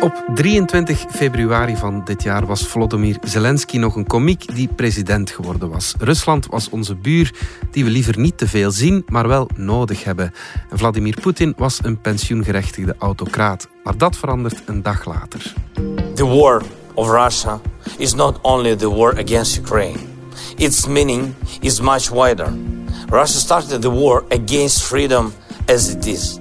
Op 23 februari van dit jaar was Volodymyr Zelensky nog een komiek die president geworden was. Rusland was onze buur die we liever niet te veel zien, maar wel nodig hebben. En Vladimir Poetin was een pensioengerechtigde autocraat. Maar dat verandert een dag later. The war of Russia is not only the war against Ukraine. Its meaning is much wider. Russia started the war against freedom as it is.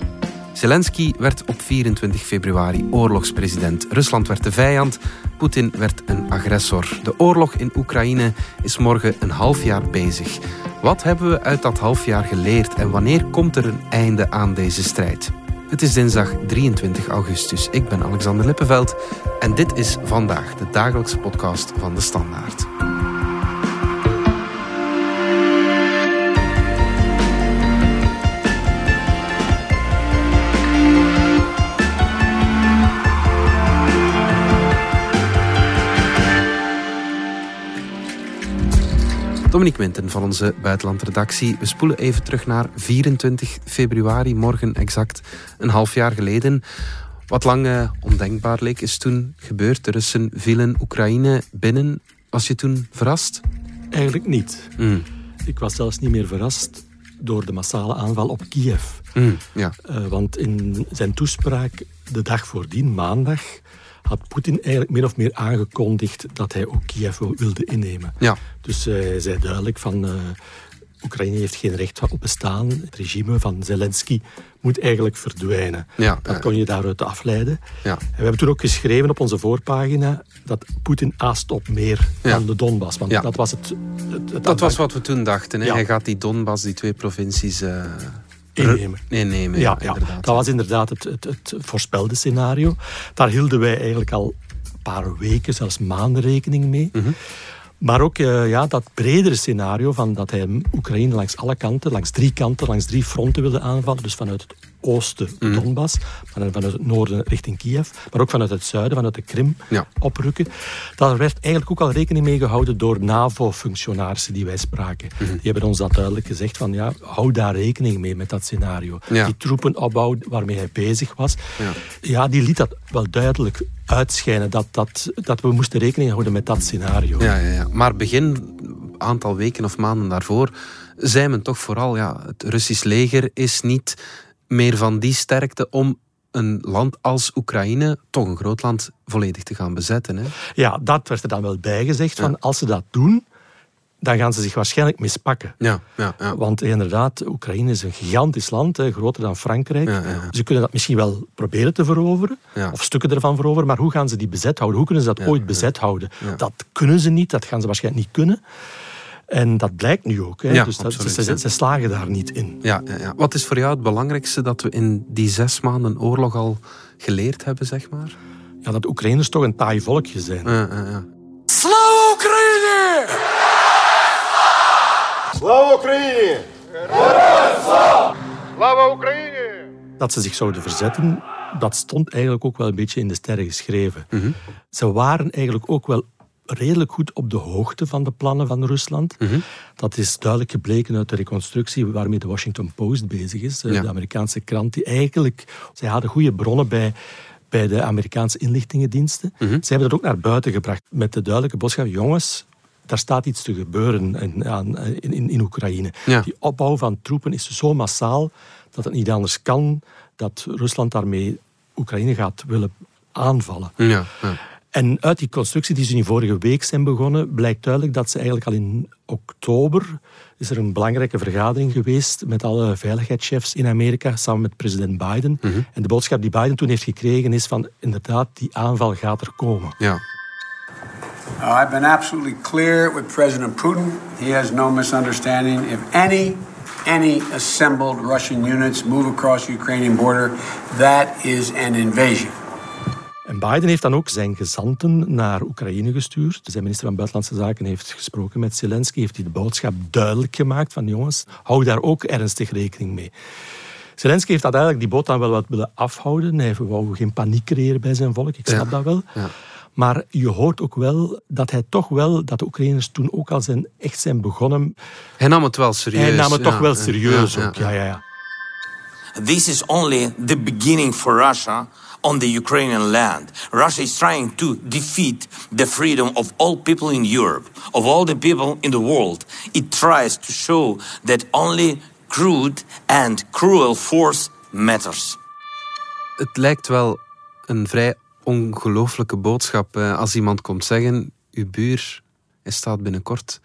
Zelensky werd op 24 februari oorlogspresident. Rusland werd de vijand, Poetin werd een agressor. De oorlog in Oekraïne is morgen een half jaar bezig. Wat hebben we uit dat half jaar geleerd en wanneer komt er een einde aan deze strijd? Het is dinsdag 23 augustus. Ik ben Alexander Lippenveld en dit is vandaag de dagelijkse podcast van de Standaard. Dominique Winten van onze buitenlandredactie. We spoelen even terug naar 24 februari, morgen exact een half jaar geleden. Wat lang uh, ondenkbaar leek, is toen gebeurd. De Russen vielen Oekraïne binnen. Was je toen verrast? Eigenlijk niet. Mm. Ik was zelfs niet meer verrast door de massale aanval op Kiev. Mm, ja. Uh, want in zijn toespraak de dag voordien, maandag, had Poetin eigenlijk min of meer aangekondigd dat hij ook Kiev wilde innemen. Ja. Dus uh, hij zei duidelijk van... Uh, Oekraïne heeft geen recht op bestaan. Het regime van Zelensky moet eigenlijk verdwijnen. Ja, dat kon je daaruit afleiden. Ja. En we hebben toen ook geschreven op onze voorpagina dat Poetin aast op meer Ja. dan de Donbass. Want Ja. dat was het... het, het Dat was wat we toen dachten. Hè? Ja. Hij gaat die Donbass, die twee provincies... eh, Innemen. innemen. Ja, ja, dat was inderdaad het, het, het voorspelde scenario. Daar hielden wij eigenlijk al een paar weken, zelfs maanden rekening mee. Mhm. Maar ook eh, ja, dat bredere scenario van dat hij Oekraïne langs alle kanten, langs drie kanten, langs drie fronten wilde aanvallen. Dus vanuit het oosten Mhm. Donbass, van- vanuit het noorden richting Kiev, maar ook vanuit het zuiden, vanuit de Krim Ja. oprukken. Daar werd eigenlijk ook al rekening mee gehouden door NAVO-functionarissen die wij spraken. Mhm. Die hebben ons dat duidelijk gezegd van ja, hou daar rekening mee met dat scenario. Ja. Die troepenopbouw waarmee hij bezig was, Ja. ja, die liet dat wel duidelijk uitschijnen dat, dat, dat we moesten rekening houden met dat scenario. Ja, ja, ja. Maar begin, een aantal weken of maanden daarvoor, zei men toch vooral, ja, het Russisch leger is niet meer van die sterkte om een land als Oekraïne, toch een groot land, volledig te gaan bezetten. Hè? Ja, dat werd er dan wel bijgezegd. Van, Als ze dat doen, dan gaan ze zich waarschijnlijk mispakken. Ja, ja, ja. Want inderdaad, Oekraïne is een gigantisch land, hè, groter dan Frankrijk. Ze kunnen dat misschien wel proberen te veroveren, of stukken ervan veroveren, maar hoe gaan ze die bezet houden? Hoe kunnen ze dat ooit bezet houden? Dat kunnen ze niet, dat gaan ze waarschijnlijk niet kunnen. En dat blijkt nu ook. Hè? Ja, dus dat, absoluut, ze, ze, slagen daar niet in. Ja, ja, Wat is voor jou het belangrijkste dat we in die zes maanden oorlog al geleerd hebben, zeg maar? Ja, dat Oekraïners toch een taai volkje zijn. Ja, ja, Slava Oekraïne! Slava Oekraïne! Slava Oekraïne! Dat ze zich zouden verzetten, dat stond eigenlijk ook wel een beetje in de sterren geschreven. Mhm. Ze waren eigenlijk ook wel redelijk goed op de hoogte van de plannen van Rusland. Mhm. Dat is duidelijk gebleken uit de reconstructie waarmee de Washington Post bezig is. eh, Ja. De Amerikaanse krant die eigenlijk... Zij hadden goede bronnen bij, bij de Amerikaanse inlichtingendiensten. Mhm. Ze hebben dat ook naar buiten gebracht met de duidelijke boodschap... jongens, daar staat iets te gebeuren in, in, in, in Oekraïne. Ja. Die opbouw van troepen is zo massaal dat het niet anders kan dat Rusland daarmee Oekraïne gaat willen aanvallen. ja, ja. En uit die constructie die ze nu vorige week zijn begonnen, blijkt duidelijk dat ze eigenlijk al in oktober is er een belangrijke vergadering geweest met alle veiligheidschefs in Amerika samen met president Biden. En de boodschap die Biden toen heeft gekregen is van inderdaad, die aanval gaat er komen. ja. Uh, I've been absolutely clear with President Putin. He has no misunderstanding. If any any assembled Russian units move across the Ukrainian border, that is an invasion. En Biden heeft dan ook zijn gezanten naar Oekraïne gestuurd. Zijn minister van Buitenlandse Zaken heeft gesproken met Zelensky, heeft hij de boodschap duidelijk gemaakt van jongens, hou daar ook ernstig rekening mee. Zelensky heeft uiteindelijk die boot dan wel wat willen afhouden. Hij wou geen paniek creëren bij zijn volk, ik snap Ja, dat wel. ja. Maar je hoort ook wel dat hij toch wel, dat de Oekraïners toen ook al zijn, echt zijn begonnen. Hij nam het wel serieus. hij nam het ja, toch wel serieus ook. Ja, ja, ja. This is only the beginning for Russia on the Ukrainian land. Russia is trying to defeat the freedom of all people in Europe, of all the people in the world. It tries to show that only crude and cruel force matters. Het lijkt wel een vrij ongelooflijke boodschap eh, als iemand komt zeggen: uw buur hij staat binnenkort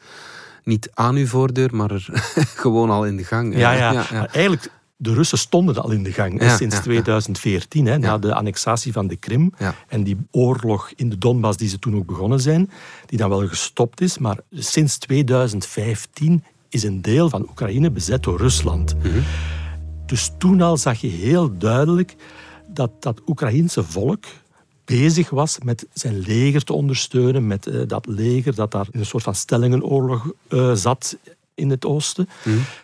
niet aan uw voordeur, maar er gewoon al in de gang. Ja, ja. Eigenlijk, de Russen stonden al in de gang Ja, sinds ja, 2014, hè, na de annexatie van de Krim. En die oorlog in de Donbass die ze toen ook begonnen zijn, die dan wel gestopt is. Maar sinds 2015 is een deel van Oekraïne bezet door Rusland. Dus toen al zag je heel duidelijk dat dat Oekraïense volk bezig was met zijn leger te ondersteunen, met eh, dat leger dat daar in een soort van stellingenoorlog eh, zat in het oosten.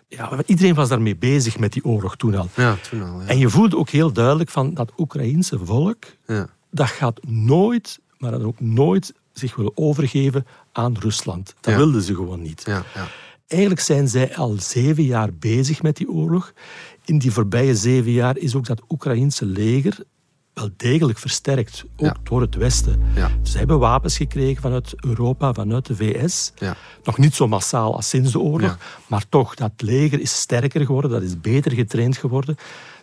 Ja, maar iedereen was daarmee bezig met die oorlog toen al. Ja, toen al. Ja. En je voelde ook heel duidelijk van dat Oekraïense volk, Ja. dat gaat nooit, maar dan ook nooit zich willen overgeven aan Rusland. Dat Ja. wilden ze gewoon niet. Ja, ja. Eigenlijk zijn zij al zeven jaar bezig met die oorlog. In die voorbije zeven jaar is ook dat Oekraïense leger wel degelijk versterkt, ook Ja. door het Westen. Ja. Ze hebben wapens gekregen vanuit Europa, vanuit de VS. Ja. Nog niet zo massaal als sinds de oorlog, maar toch, dat leger is sterker geworden, dat is beter getraind geworden.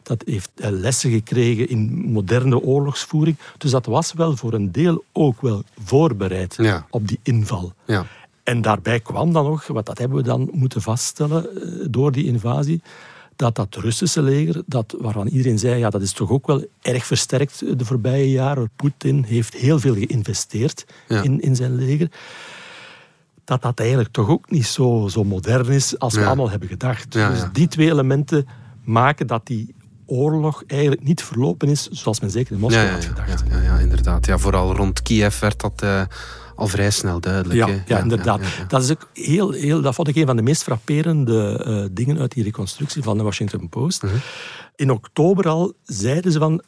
Dat heeft eh, lessen gekregen in moderne oorlogsvoering. Dus dat was wel voor een deel ook wel voorbereid op die inval. Ja. En daarbij kwam dan nog, wat dat hebben we dan moeten vaststellen eh, door die invasie, dat dat Russische leger, dat, waarvan iedereen zei, ja, dat is toch ook wel erg versterkt de voorbije jaren. Poetin heeft heel veel geïnvesteerd Ja. in, in zijn leger. Dat dat eigenlijk toch ook niet zo, zo modern is als we allemaal hebben gedacht. Ja, dus die twee elementen maken dat die oorlog eigenlijk niet verlopen is zoals men zeker in Moskou had gedacht. ja, ja, ja, inderdaad. Ja, vooral rond Kiev werd dat eh, al vrij snel duidelijk. Ja, ja, inderdaad. ja. Dat, is ook heel, heel, dat vond ik een van de meest frapperende eh, dingen uit die reconstructie van de Washington Post. Mhm. In oktober al zeiden ze van...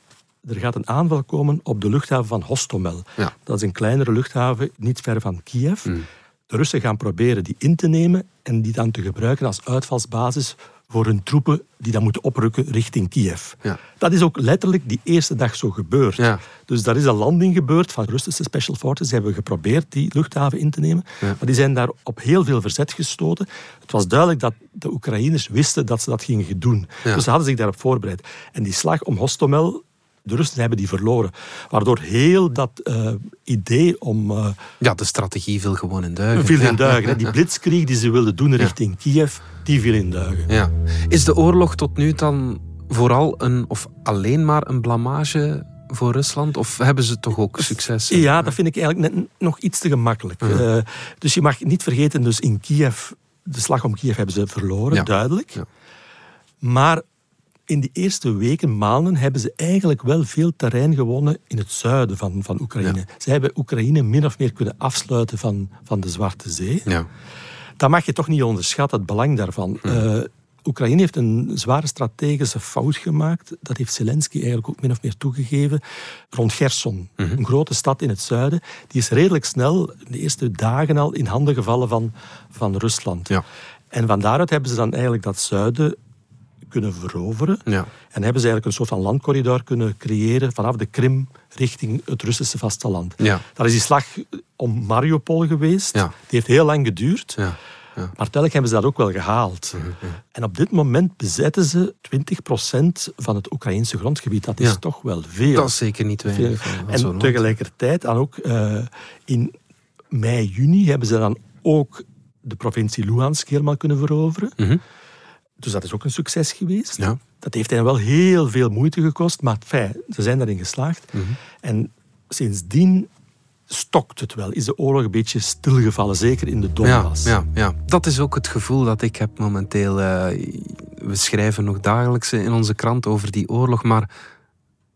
Er gaat een aanval komen op de luchthaven van Hostomel. Ja. Dat is een kleinere luchthaven, niet ver van Kiev. Mhm. De Russen gaan proberen die in te nemen en die dan te gebruiken als uitvalsbasis voor hun troepen die dan moeten oprukken richting Kiev. Ja. Dat is ook letterlijk die eerste dag zo gebeurd. Ja. Dus daar is een landing gebeurd van Russische Special Forces. Ze hebben geprobeerd die luchthaven in te nemen. Maar die zijn daar op heel veel verzet gestoten. Het was duidelijk dat de Oekraïners wisten dat ze dat gingen doen. Dus ze hadden zich daarop voorbereid. En die slag om Hostomel, de Russen hebben die verloren. Waardoor heel dat eh, idee om... eh Ja, de strategie viel gewoon in duigen. viel in duigen. Die blitzkrieg die ze wilden doen richting Kiev, die viel in duigen. Ja. Is de oorlog tot nu dan vooral een, of alleen maar een blamage voor Rusland? Of hebben ze toch ook succes? Ja, dat vind ik eigenlijk net nog iets te gemakkelijk. Eh, dus je mag niet vergeten, dus in Kiev, de slag om Kiev hebben ze verloren, Ja. duidelijk. Ja. Maar in die eerste weken, maanden, hebben ze eigenlijk wel veel terrein gewonnen in het zuiden van, van Oekraïne. Ze hebben Oekraïne min of meer kunnen afsluiten van, van de Zwarte Zee. Ja. Dat mag je toch niet onderschatten, het belang daarvan. Eh, Oekraïne heeft een zware strategische fout gemaakt. Dat heeft Zelensky eigenlijk ook min of meer toegegeven. Rond Gerson, een grote stad in het zuiden. Die is redelijk snel, de eerste dagen al, in handen gevallen van, van Rusland. Ja. En van daaruit hebben ze dan eigenlijk dat zuiden kunnen veroveren. Ja. En hebben ze eigenlijk een soort van landcorridor kunnen creëren vanaf de Krim richting het Russische vasteland. Ja. Dat is die slag om Mariupol geweest. Ja. Die heeft heel lang geduurd. Ja. Ja. Maar uiteindelijk hebben ze dat ook wel gehaald. En op dit moment bezetten ze 20% van het Oekraïnse grondgebied. Dat is toch wel veel. Dat is zeker niet weinig. Zo'n En tegelijkertijd dan ook eh, in mei, juni hebben ze dan ook de provincie Luhansk helemaal kunnen veroveren. Mhm. Dus dat is ook een succes geweest. Ja. Dat heeft hen wel heel veel moeite gekost, maar fijn, ze zijn daarin geslaagd. Mhm. En sindsdien stokt het wel. Is de oorlog een beetje stilgevallen, zeker in de Donbass. Ja, ja, ja, dat is ook het gevoel dat ik heb momenteel. eh, we schrijven nog dagelijks in onze krant over die oorlog, maar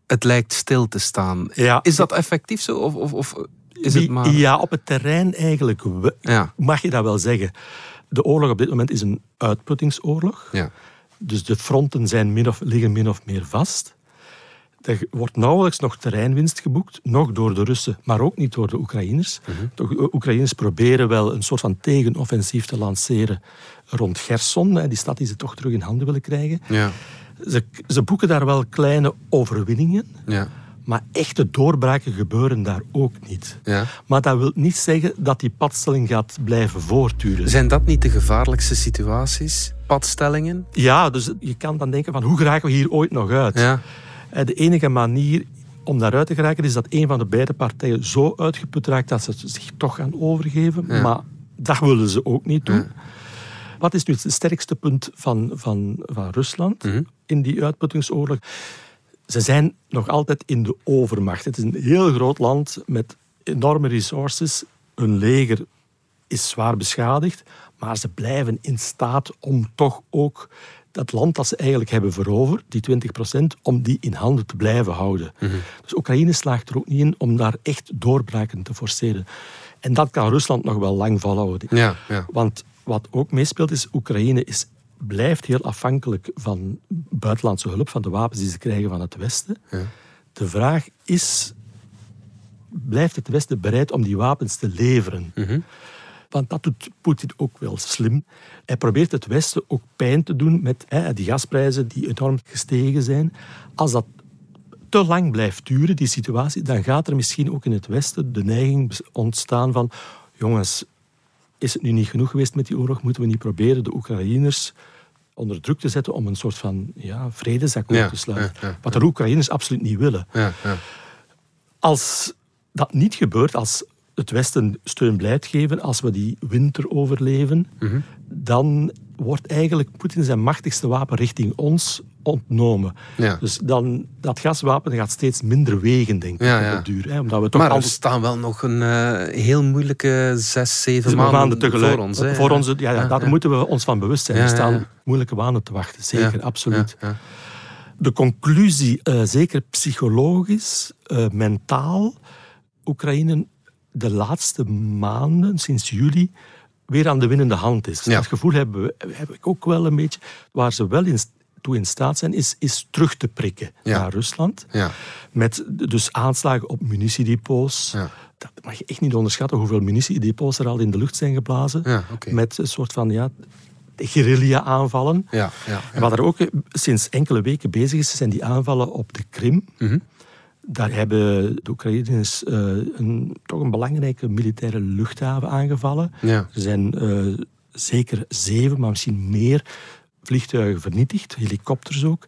het lijkt stil te staan. Ja. Is dat effectief zo? Of, of, of is het maar... Ja, op het terrein eigenlijk mag je dat wel zeggen. De oorlog op dit moment is een uitputtingsoorlog. Ja. Dus de fronten zijn min of, liggen min of meer vast. Er wordt nauwelijks nog terreinwinst geboekt, nog door de Russen, maar ook niet door de Oekraïners. De Oe- Oekraïners proberen wel een soort van tegenoffensief te lanceren rond Gerson, die stad die ze toch terug in handen willen krijgen. Ja. Ze, ze boeken daar wel kleine overwinningen. Ja. Maar echte doorbraken gebeuren daar ook niet. Ja. Maar dat wil niet zeggen dat die padstelling gaat blijven voortduren. Zijn dat niet de gevaarlijkste situaties? Padstellingen? Ja, dus je kan dan denken van hoe geraken we hier ooit nog uit? Ja. Eh, De enige manier om daaruit te geraken is dat een van de beide partijen zo uitgeput raakt dat ze zich toch gaan overgeven. Ja. Maar dat willen ze ook niet doen. Wat is nu het sterkste punt van, van, van Rusland Mhm. in die uitputtingsoorlog? Ze zijn nog altijd in de overmacht. Het is een heel groot land met enorme resources. Hun leger is zwaar beschadigd, maar ze blijven in staat om toch ook dat land dat ze eigenlijk hebben veroverd, die 20% om die in handen te blijven houden. Dus Oekraïne slaagt er ook niet in om daar echt doorbraken te forceren. En dat kan Rusland nog wel lang volhouden. Ja, ja. Want wat ook meespeelt is, Oekraïne is, blijft heel afhankelijk van buitenlandse hulp, van de wapens die ze krijgen van het Westen. De vraag is, blijft het Westen bereid om die wapens te leveren? Want dat doet Poetin ook wel slim. Hij probeert het Westen ook pijn te doen met hè, die gasprijzen die enorm gestegen zijn. Als dat te lang blijft duren, die situatie, dan gaat er misschien ook in het Westen de neiging ontstaan van jongens, is het nu niet genoeg geweest met die oorlog? Moeten we niet proberen de Oekraïners onder druk te zetten om een soort van ja, vredesakkoord Ja, te sluiten? ja, Wat de Oekraïners absoluut niet willen. Ja, ja. Als dat niet gebeurt, als het Westen steun blijft geven, als we die winter overleven, Mhm. dan wordt eigenlijk Poetin zijn machtigste wapen richting ons ontnomen. Ja. Dus dan, dat gaswapen gaat steeds minder wegen, denk ik, Ja, op de duur. Hè, omdat we toch Maar er staan wel nog een eh, heel moeilijke zes, zeven maanden, tegelijk. voor ons. Hè? Voor ons, ja, daar moeten we ons van bewust zijn. Er staan moeilijke maanden te wachten, zeker, absoluut. De conclusie, eh, zeker psychologisch, eh, mentaal, Oekraïne de laatste maanden, sinds juli, weer aan de winnende hand is. Ja. Dat gevoel hebben we, heb ik ook wel een beetje. Waar ze wel in, toe in staat zijn, is, is terug te prikken Ja. naar Rusland. Ja. Met dus aanslagen op munitiedepots. Ja. Dat mag je echt niet onderschatten hoeveel munitiedepots er al in de lucht zijn geblazen. Met een soort van ja, guerrilla-aanvallen. Ja, ja, En wat er ook eh, sinds enkele weken bezig is, zijn die aanvallen op de Krim. Mhm. Daar hebben de Oekraïners eh, een, toch een belangrijke militaire luchthaven aangevallen. Ja. Er zijn eh, zeker zeven, maar misschien meer vliegtuigen vernietigd, helikopters ook.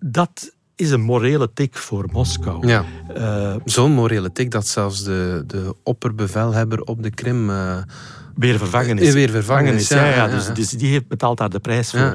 Dat is een morele tik voor Moskou. Ja. Eh, Zo'n morele tik dat zelfs de, de opperbevelhebber op de Krim... eh, weer vervangen is. Weer vervangen is, ja, ja, ja, ja, dus, dus die heeft betaalt daar de prijs voor.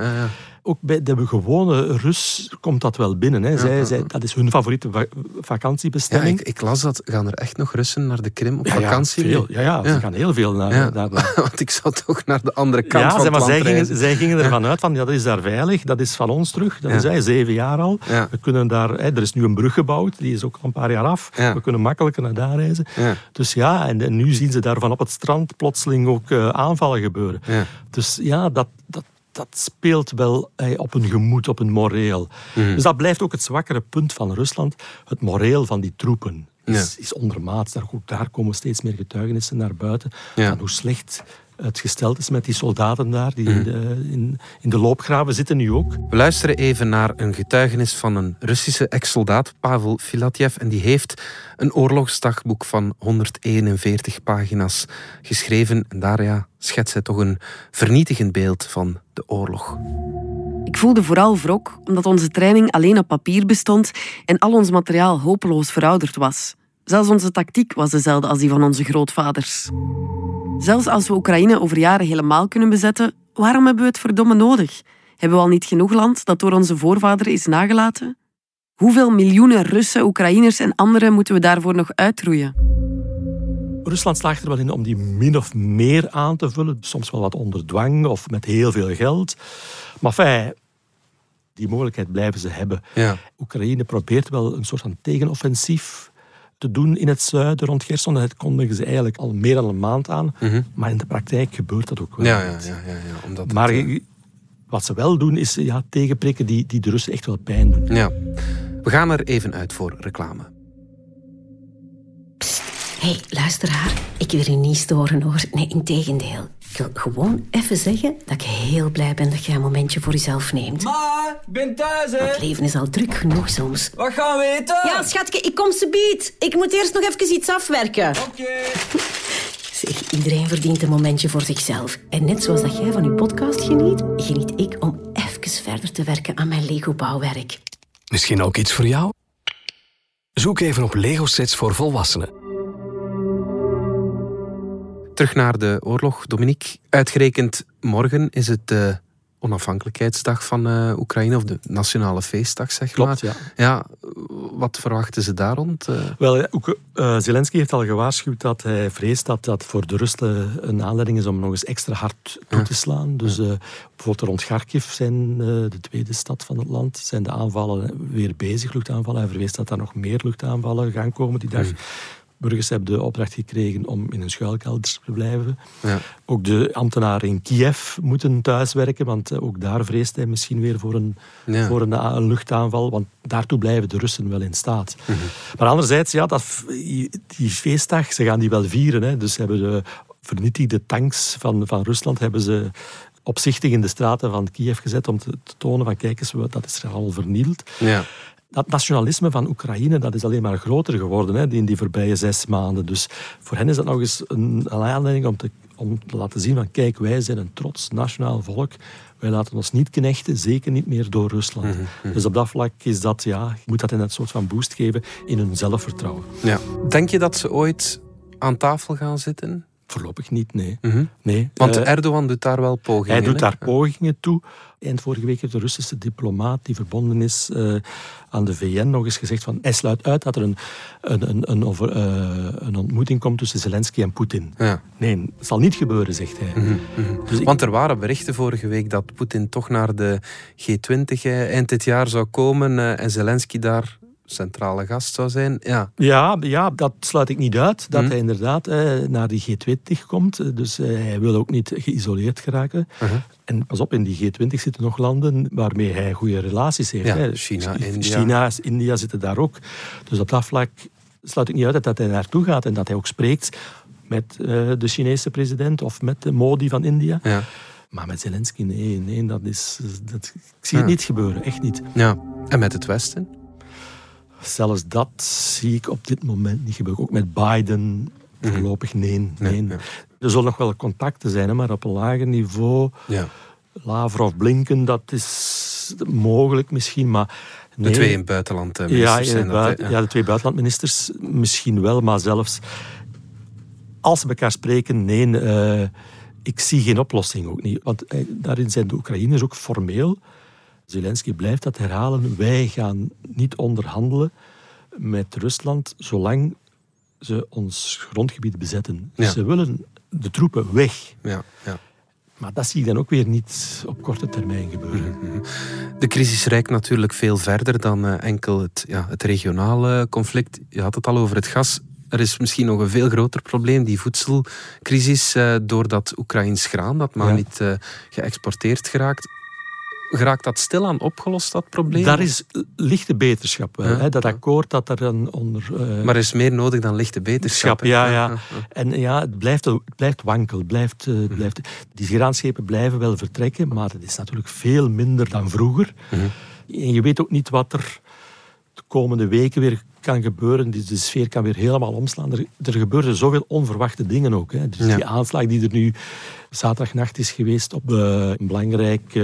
Ook bij de gewone Rus komt dat wel binnen. Hè. Zij, zij, dat is hun favoriete va- Ja, vakantiebestemming. ik, ik las dat. Gaan er echt nog Russen naar de Krim op Ja, ja, vakantie? veel. Ja, ja, ze gaan heel veel naar... Naar want ik zou toch naar de andere kant ja, van maar zij gingen, zij gingen ervan uit van, ja, dat is daar veilig, dat is van ons terug. Dat is zeven jaar al. We kunnen daar, hè, er is nu een brug gebouwd, die is ook al een paar jaar af. We kunnen makkelijker naar daar reizen. Dus ja, en, en nu zien ze daarvan op het strand plotseling ook eh, aanvallen gebeuren. Dus ja, dat, dat, dat speelt wel eh, op een gemoed, op een moreel. Mhm. Dus dat blijft ook het zwakkere punt van Rusland. Het moreel van die troepen is, Ja. is ondermaats. Daar, daar komen steeds meer getuigenissen naar buiten Ja. van hoe slecht het gesteld is met die soldaten daar, die Mhm. in, de, in, in de loopgraven zitten nu ook. We luisteren even naar een getuigenis van een Russische ex-soldaat, Pavel Filatjev. En die heeft een oorlogsdagboek van 141 pagina's geschreven. En daar ja, schetst hij toch een vernietigend beeld van de oorlog. Ik voelde vooral wrok omdat onze training alleen op papier bestond en al ons materiaal hopeloos verouderd was. Zelfs onze tactiek was dezelfde als die van onze grootvaders. Zelfs als we Oekraïne over jaren helemaal kunnen bezetten, waarom hebben we het verdomme nodig? Hebben we al niet genoeg land dat door onze voorvaderen is nagelaten? Hoeveel miljoenen Russen, Oekraïners en anderen moeten we daarvoor nog uitroeien? Rusland slaagt er wel in om die min of meer aan te vullen. Soms wel wat onder dwang of met heel veel geld. Maar fijn, die mogelijkheid blijven ze hebben. Ja. Oekraïne probeert wel een soort van tegenoffensief te doen in het zuiden rond Gerson. Dat kondigen ze eigenlijk al meer dan een maand aan. Maar in de praktijk gebeurt dat ook wel. Ja, ja, ja, ja, ja omdat het, Maar eh, wat ze wel doen, is ja, tegenprikken die, die de Russen echt wel pijn doen. ja. We gaan er even uit voor reclame. Hey, luisteraar. Ik wil u niet storen hoor. Nee, integendeel. Ik wil gewoon even zeggen dat ik heel blij ben dat jij een momentje voor jezelf neemt. Ma, ik ben thuis, hè. Het leven is al druk genoeg soms. Wat gaan we eten? Ja, schatje, ik kom ze bied. Ik moet eerst nog even iets afwerken. Oké. Zeg, iedereen verdient een momentje voor zichzelf. En net zoals dat jij van je podcast geniet, geniet ik om even verder te werken aan mijn Lego-bouwwerk. Misschien ook iets voor jou? Zoek even op Lego sets voor volwassenen. Terug naar de oorlog, Dominique. Uitgerekend morgen is het de onafhankelijkheidsdag van eh, Oekraïne, of de nationale feestdag, zeg Klopt, maar. ja. Ja, wat verwachten ze daar rond? Eh, Wel, ook, eh, Zelensky heeft al gewaarschuwd dat hij vreest dat dat voor de Russen een aanleiding is om nog eens extra hard toe te slaan. Dus bijvoorbeeld rond Kharkiv zijn de tweede stad van het land, zijn de aanvallen weer bezig, luchtaanvallen. Hij vreest dat er nog meer luchtaanvallen gaan komen die dag. Burgers hebben de opdracht gekregen om in hun schuilkelders te blijven. ja. Ook de ambtenaren in Kiev moeten thuiswerken, want eh, ook daar vreest hij misschien weer voor een, Ja. voor een, a- een luchtaanval. Want daartoe blijven de Russen wel in staat. Maar anderzijds, ja, dat, die feestdag, ze gaan die wel vieren. Hè. Dus ze hebben de vernietigde tanks van, van Rusland hebben ze opzichtig in de straten van Kiev gezet om te, tonen van kijk eens, dat is al vernield. ja. Dat nationalisme van Oekraïne dat is alleen maar groter geworden hè, in die voorbije zes maanden. Dus voor hen is dat nog eens een, aanleiding om te, om te laten zien van kijk, wij zijn een trots nationaal volk. Wij laten ons niet knechten, zeker niet meer door Rusland. Dus op dat vlak is dat, ja, moet dat een soort van boost geven in hun zelfvertrouwen. ja. Denk je dat ze ooit aan tafel gaan zitten? Voorlopig niet, nee. Mhm. nee. Want Eh, Erdogan doet daar wel pogingen. Hij doet daar pogingen toe. Eind vorige week heeft de Russische diplomaat die verbonden is eh, aan de VN nog eens gezegd van hij sluit uit dat er een, een, een, een, over, eh, een ontmoeting komt tussen Zelensky en Poetin. Ja. Nee, het zal niet gebeuren, zegt hij. Dus ik- Want er waren berichten vorige week dat Poetin toch naar de G20 eh, eind dit jaar zou komen en Zelensky daar centrale gast zou zijn. Ja, ja, ja, dat sluit ik niet uit, dat Mhm. hij inderdaad eh, naar die G20 komt. Eh, Dus eh, hij wil ook niet geïsoleerd geraken. Uh-huh. En pas op, in die G20 zitten nog landen waarmee hij goede relaties heeft. Ja, hè. China, Ch- India. China, India zitten daar ook. Dus op dat vlak sluit ik niet uit dat hij naartoe gaat en dat hij ook spreekt met de Chinese president of met de Modi van India. ja, Maar met Zelensky, nee, nee dat is, dat, ik zie het Ja. niet gebeuren, echt niet. ja. En met het Westen? Zelfs dat zie ik op dit moment niet gebeuren. Ook met Biden voorlopig nee. nee. Mhm. Nee, ja. Er zullen nog wel contacten zijn, maar op een lager niveau. Ja. Lavrov, Blinken, dat is mogelijk misschien, maar... De nee. twee in het buitenland eh, ja, in zijn dat. ja, de twee buitenlandministers misschien wel, maar zelfs als ze elkaar spreken, nee, eh, ik zie geen oplossing ook niet. Want eh, daarin zijn de Oekraïners ook formeel. Zelensky blijft dat herhalen. Wij gaan niet onderhandelen met Rusland zolang ze ons grondgebied bezetten. Ja. Ze willen de troepen weg. Ja, ja. Maar dat zie ik dan ook weer niet op korte termijn gebeuren. De crisis reikt natuurlijk veel verder dan eh, enkel het, ja, het regionale conflict. Je had het al over het gas. Er is misschien nog een veel groter probleem, die voedselcrisis, eh, doordat Oekraïns graan, dat maar Ja. niet eh, geëxporteerd geraakt. Geraakt dat stilaan opgelost, dat probleem? Daar is lichte beterschap wel. Ja, hè. Dat akkoord dat er een onder... eh, Maar er is meer nodig dan lichte beterschap. Schap, ja, ja. En ja, het blijft, het blijft wankel. Het blijft, eh, het blijft, die graanschepen blijven wel vertrekken, maar het is natuurlijk veel minder dan vroeger. En je weet ook niet wat er de komende weken weer kan gebeuren. Die- De sfeer kan weer helemaal omslaan. Er, er gebeuren zoveel onverwachte dingen ook. Hè. Dus Ja. die aanslag die er nu zaterdagnacht is geweest op eh, een belangrijk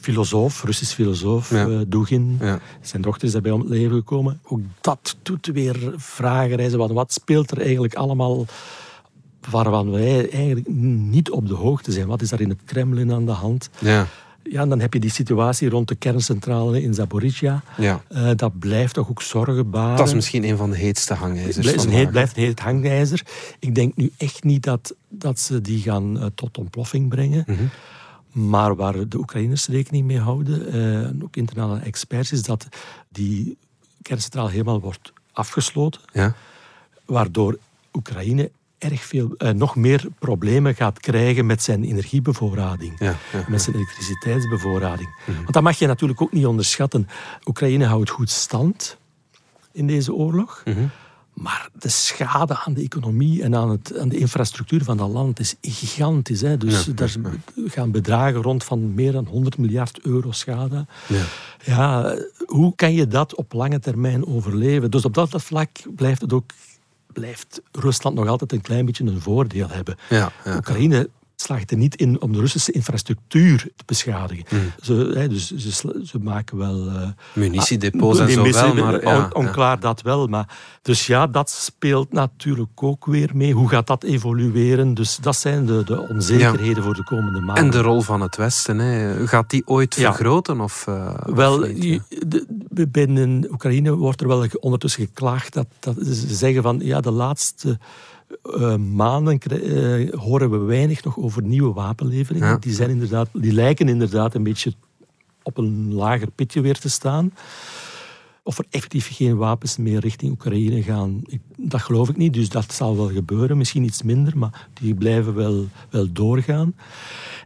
filosoof, Russisch filosoof, Ja. eh, Dugin. Ja. Zijn dochter is daarbij om het leven gekomen. Ook dat doet weer vragen reizen. Wat, wat speelt er eigenlijk allemaal waarvan wij eigenlijk niet op de hoogte zijn? Wat is daar in het Kremlin aan de hand? Ja, Ja, en dan heb je die situatie rond de kerncentrale in Zaporizhia. ja. Eh, dat blijft toch ook zorgen baren. Dat is misschien een van de heetste hangijzers. Het een, heet, blijft een heet hangijzer. Ik denk nu echt niet dat, dat ze die gaan eh, tot ontploffing brengen. Mhm. Maar waar de Oekraïners rekening mee houden, eh, en ook internationale experts, is dat die kerncentrale helemaal wordt afgesloten. Ja, Waardoor Oekraïne erg veel, eh, nog meer problemen gaat krijgen met zijn energiebevoorrading. ja, ja. Met zijn elektriciteitsbevoorrading. Want dat mag je natuurlijk ook niet onderschatten. Oekraïne houdt goed stand in deze oorlog. Mhm. Maar de schade aan de economie en aan, het, aan de infrastructuur van dat land is gigantisch. Hè? Dus Ja, daar gaan bedragen rond van meer dan 100 miljard euro schade. Ja. Ja, hoe kan je dat op lange termijn overleven? Dus op dat vlak blijft het ook blijft Rusland nog altijd een klein beetje een voordeel hebben. Ja, ja. Oekraïne slaagt er niet in om de Russische infrastructuur te beschadigen. Hmm. Ze, hè, dus ze, ze maken wel... eh, Munitiedepots en ah, zo munitie- wel, maar ja, on- onklaar dat wel. Maar, dus ja, dat speelt natuurlijk ook weer mee. Hoe gaat dat evolueren? Dus dat zijn de, de onzekerheden voor de komende maanden. En de rol van het Westen, hè. gaat die ooit vergroten? Of, eh, of Wel, niet? je- de- binnen Oekraïne wordt er wel ondertussen geklaagd dat, dat ze zeggen van ja, de laatste eh, maanden eh, horen we weinig nog over nieuwe wapenleveringen. Ja. Die, zijn inderdaad, die lijken inderdaad een beetje op een lager pitje weer te staan. Of er effectief geen wapens meer richting Oekraïne gaan, ik, dat geloof ik niet. Dus dat zal wel gebeuren, misschien iets minder, maar die blijven wel, wel doorgaan.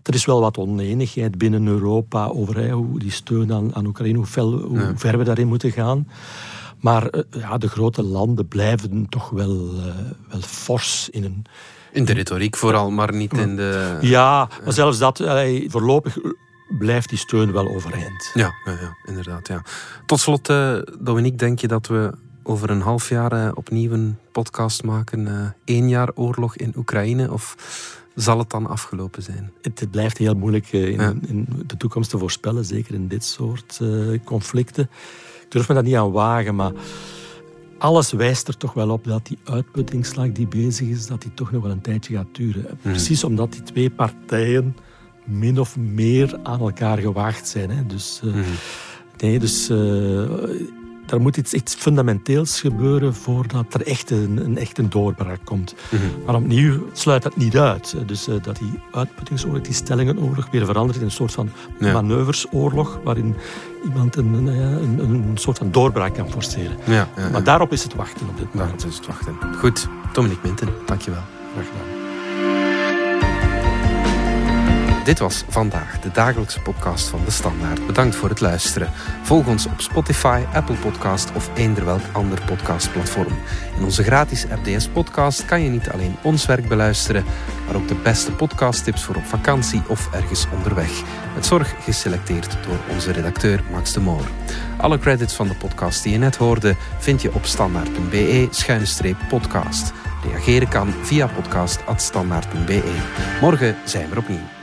Er is wel wat oneenigheid binnen Europa over hoe die steun aan, aan Oekraïne, hoe, fel, hoe Ja. ver we daarin moeten gaan. Maar eh, ja, de grote landen blijven toch wel, eh, wel fors in een, In de retoriek vooral, maar niet in de... ja, maar zelfs dat, eh, voorlopig blijft die steun wel overeind. Ja, ja, ja, inderdaad. Ja. Tot slot, eh, Dominique, denk je dat we over een half jaar opnieuw een podcast maken? één jaar oorlog in Oekraïne? Of zal het dan afgelopen zijn? Het, blijft heel moeilijk eh, in, Ja. in de toekomst te voorspellen, zeker in dit soort eh, conflicten. Ik durf me daar niet aan wagen, maar alles wijst er toch wel op dat die uitputtingsslag die bezig is, dat die toch nog wel een tijdje gaat duren. Precies omdat die twee partijen min of meer aan elkaar gewaagd zijn. Hè. Dus, eh, nee, dus er moet iets, iets fundamenteels gebeuren voordat er echt een, een, echt een doorbraak komt. Maar opnieuw sluit dat niet uit. Dus eh, dat die uitputtingsoorlog, die stellingenoorlog, weer verandert in een soort van Ja. manoeuversoorlog, waarin iemand een, een, een, een soort van doorbraak kan forceren. Ja, ja, ja. Maar daarop is het wachten op dit Daar moment. is het wachten. Goed, Dominique Minten, dankjewel. Graag gedaan. Dit was vandaag de dagelijkse podcast van De Standaard. Bedankt voor het luisteren. Volg ons op Spotify, Apple Podcast of eender welk ander podcastplatform. In onze gratis RDS podcast kan je niet alleen ons werk beluisteren, maar ook de beste podcasttips voor op vakantie of ergens onderweg. Met zorg geselecteerd door onze redacteur Max de Moor. Alle credits van de podcast die je net hoorde vind je op standaard.be-podcast. Reageren kan via podcast.standaard.be. Morgen zijn we opnieuw.